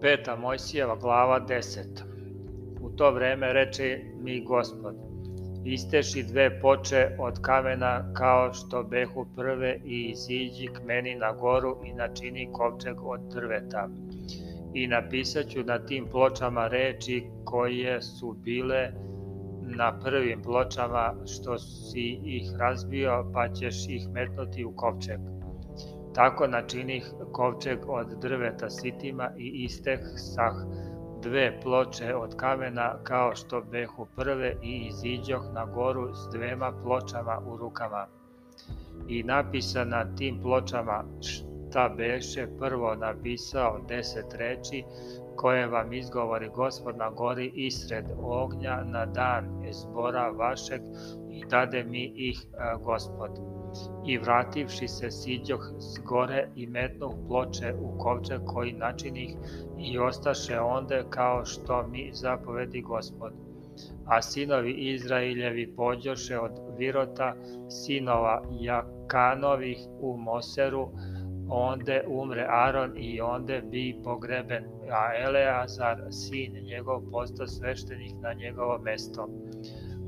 Peta Mojsijeva glava 10 U to vreme reče mi gospod, isteši dve poče od kamena kao što behu prve i iziđi k meni na goru i načini kovčeg od drveta. I napisaću na tim pločama reči koje su bile na prvim pločama što si ih razbio pa ćeš ih metnuti u kovčeg Tako načinih kovčeg od drveta sitima i isteh sah dve ploče od kamena kao što behu prve i iziđoh na goru s dvema pločama u rukama. I napisana tim pločama šta beše prvo napisao deset reči koje vam izgovori gospod na gori isred ognja na dan zbora vašeg i dade mi ih e, gospod i vrativši se siđoh s gore i metnuh ploče u kovče koji načinih i ostaše onde kao što mi zapovedi gospod. A sinovi Izrailjevi pođoše od Virota, sinova Jakanovih u Moseru, onde umre Aron i onde bi pogreben, a Eleazar, sin njegov, postao sveštenik na njegovo mesto.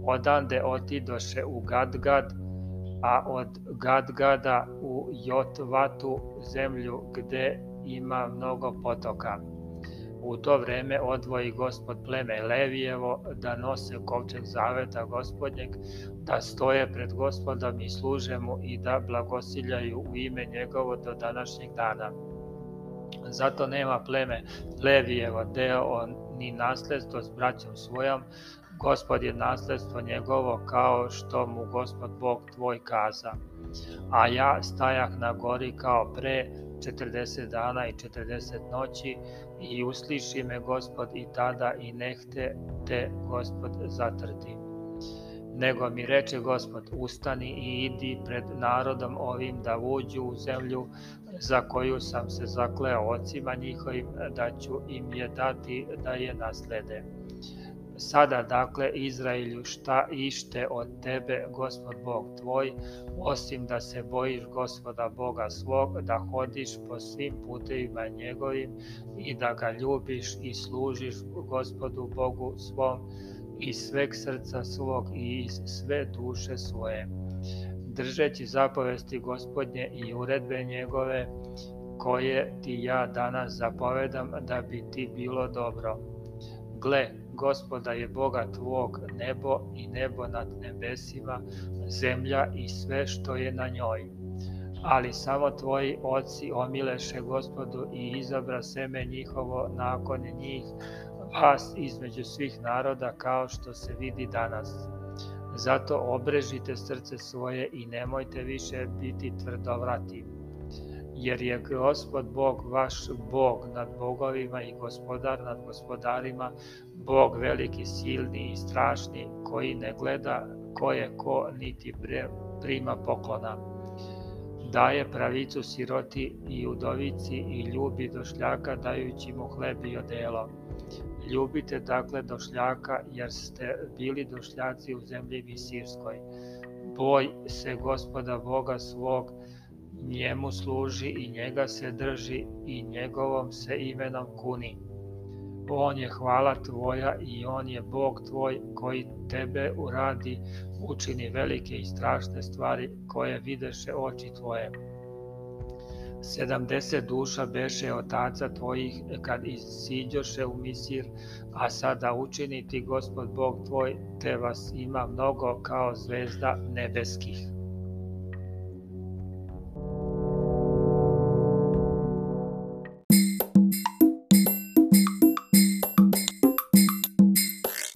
Odande otidoše u Gadgad, -Gad, a od Gadgada u Jotvatu, zemlju gde ima mnogo potoka. U to vreme odvoji gospod pleme Levijevo da nose kovčeg zaveta gospodnjeg, da stoje pred gospodom i služe mu i da blagosiljaju u ime njegovo do današnjeg dana. Zato nema pleme Levijevo deo on ni nasledstvo s braćom svojom, gospod je nasledstvo njegovo kao što mu gospod Bog tvoj kaza. A ja stajak na gori kao pre 40 dana i 40 noći i usliši me gospod i tada i nehte te gospod zatrti. Nego mi reče gospod, ustani i idi pred narodom ovim da uđu u zemlju za koju sam se zakleo ocima njihovim da ću im je dati da je naslede Sada dakle, Izraelju šta ište od tebe, gospod Bog tvoj, osim da se bojiš gospoda Boga svog, da hodiš po svim putevima njegovim i da ga ljubiš i služiš gospodu Bogu svom iz sveg srca svog i iz sve duše svoje držeći zapovesti gospodnje i uredbe njegove koje ti ja danas zapovedam da bi ti bilo dobro Gle, gospoda je Boga tvog nebo i nebo nad nebesima, zemlja i sve što je na njoj. Ali samo tvoji oci omileše gospodu i izabra seme njihovo nakon njih, vas između svih naroda kao što se vidi danas. Zato obrežite srce svoje i nemojte više biti tvrdovratim jer je Gospod Bog vaš Bog nad bogovima i gospodar nad gospodarima, Bog veliki, silni i strašni, koji ne gleda ko je ko, niti prima poklona. Daje pravicu siroti i udovici i ljubi došljaka dajući mu hleb i odelo. Ljubite dakle došljaka jer ste bili došljaci u zemlji Misirskoj. Boj se gospoda Boga svog, njemu služi i njega se drži i njegovom se imenom kuni. On je hvala tvoja i on je Bog tvoj koji tebe uradi, učini velike i strašne stvari koje videše oči tvoje. 70 duša beše otaca tvojih kad isiđoše u misir, a sada učini ti gospod Bog tvoj, te vas ima mnogo kao zvezda nebeskih.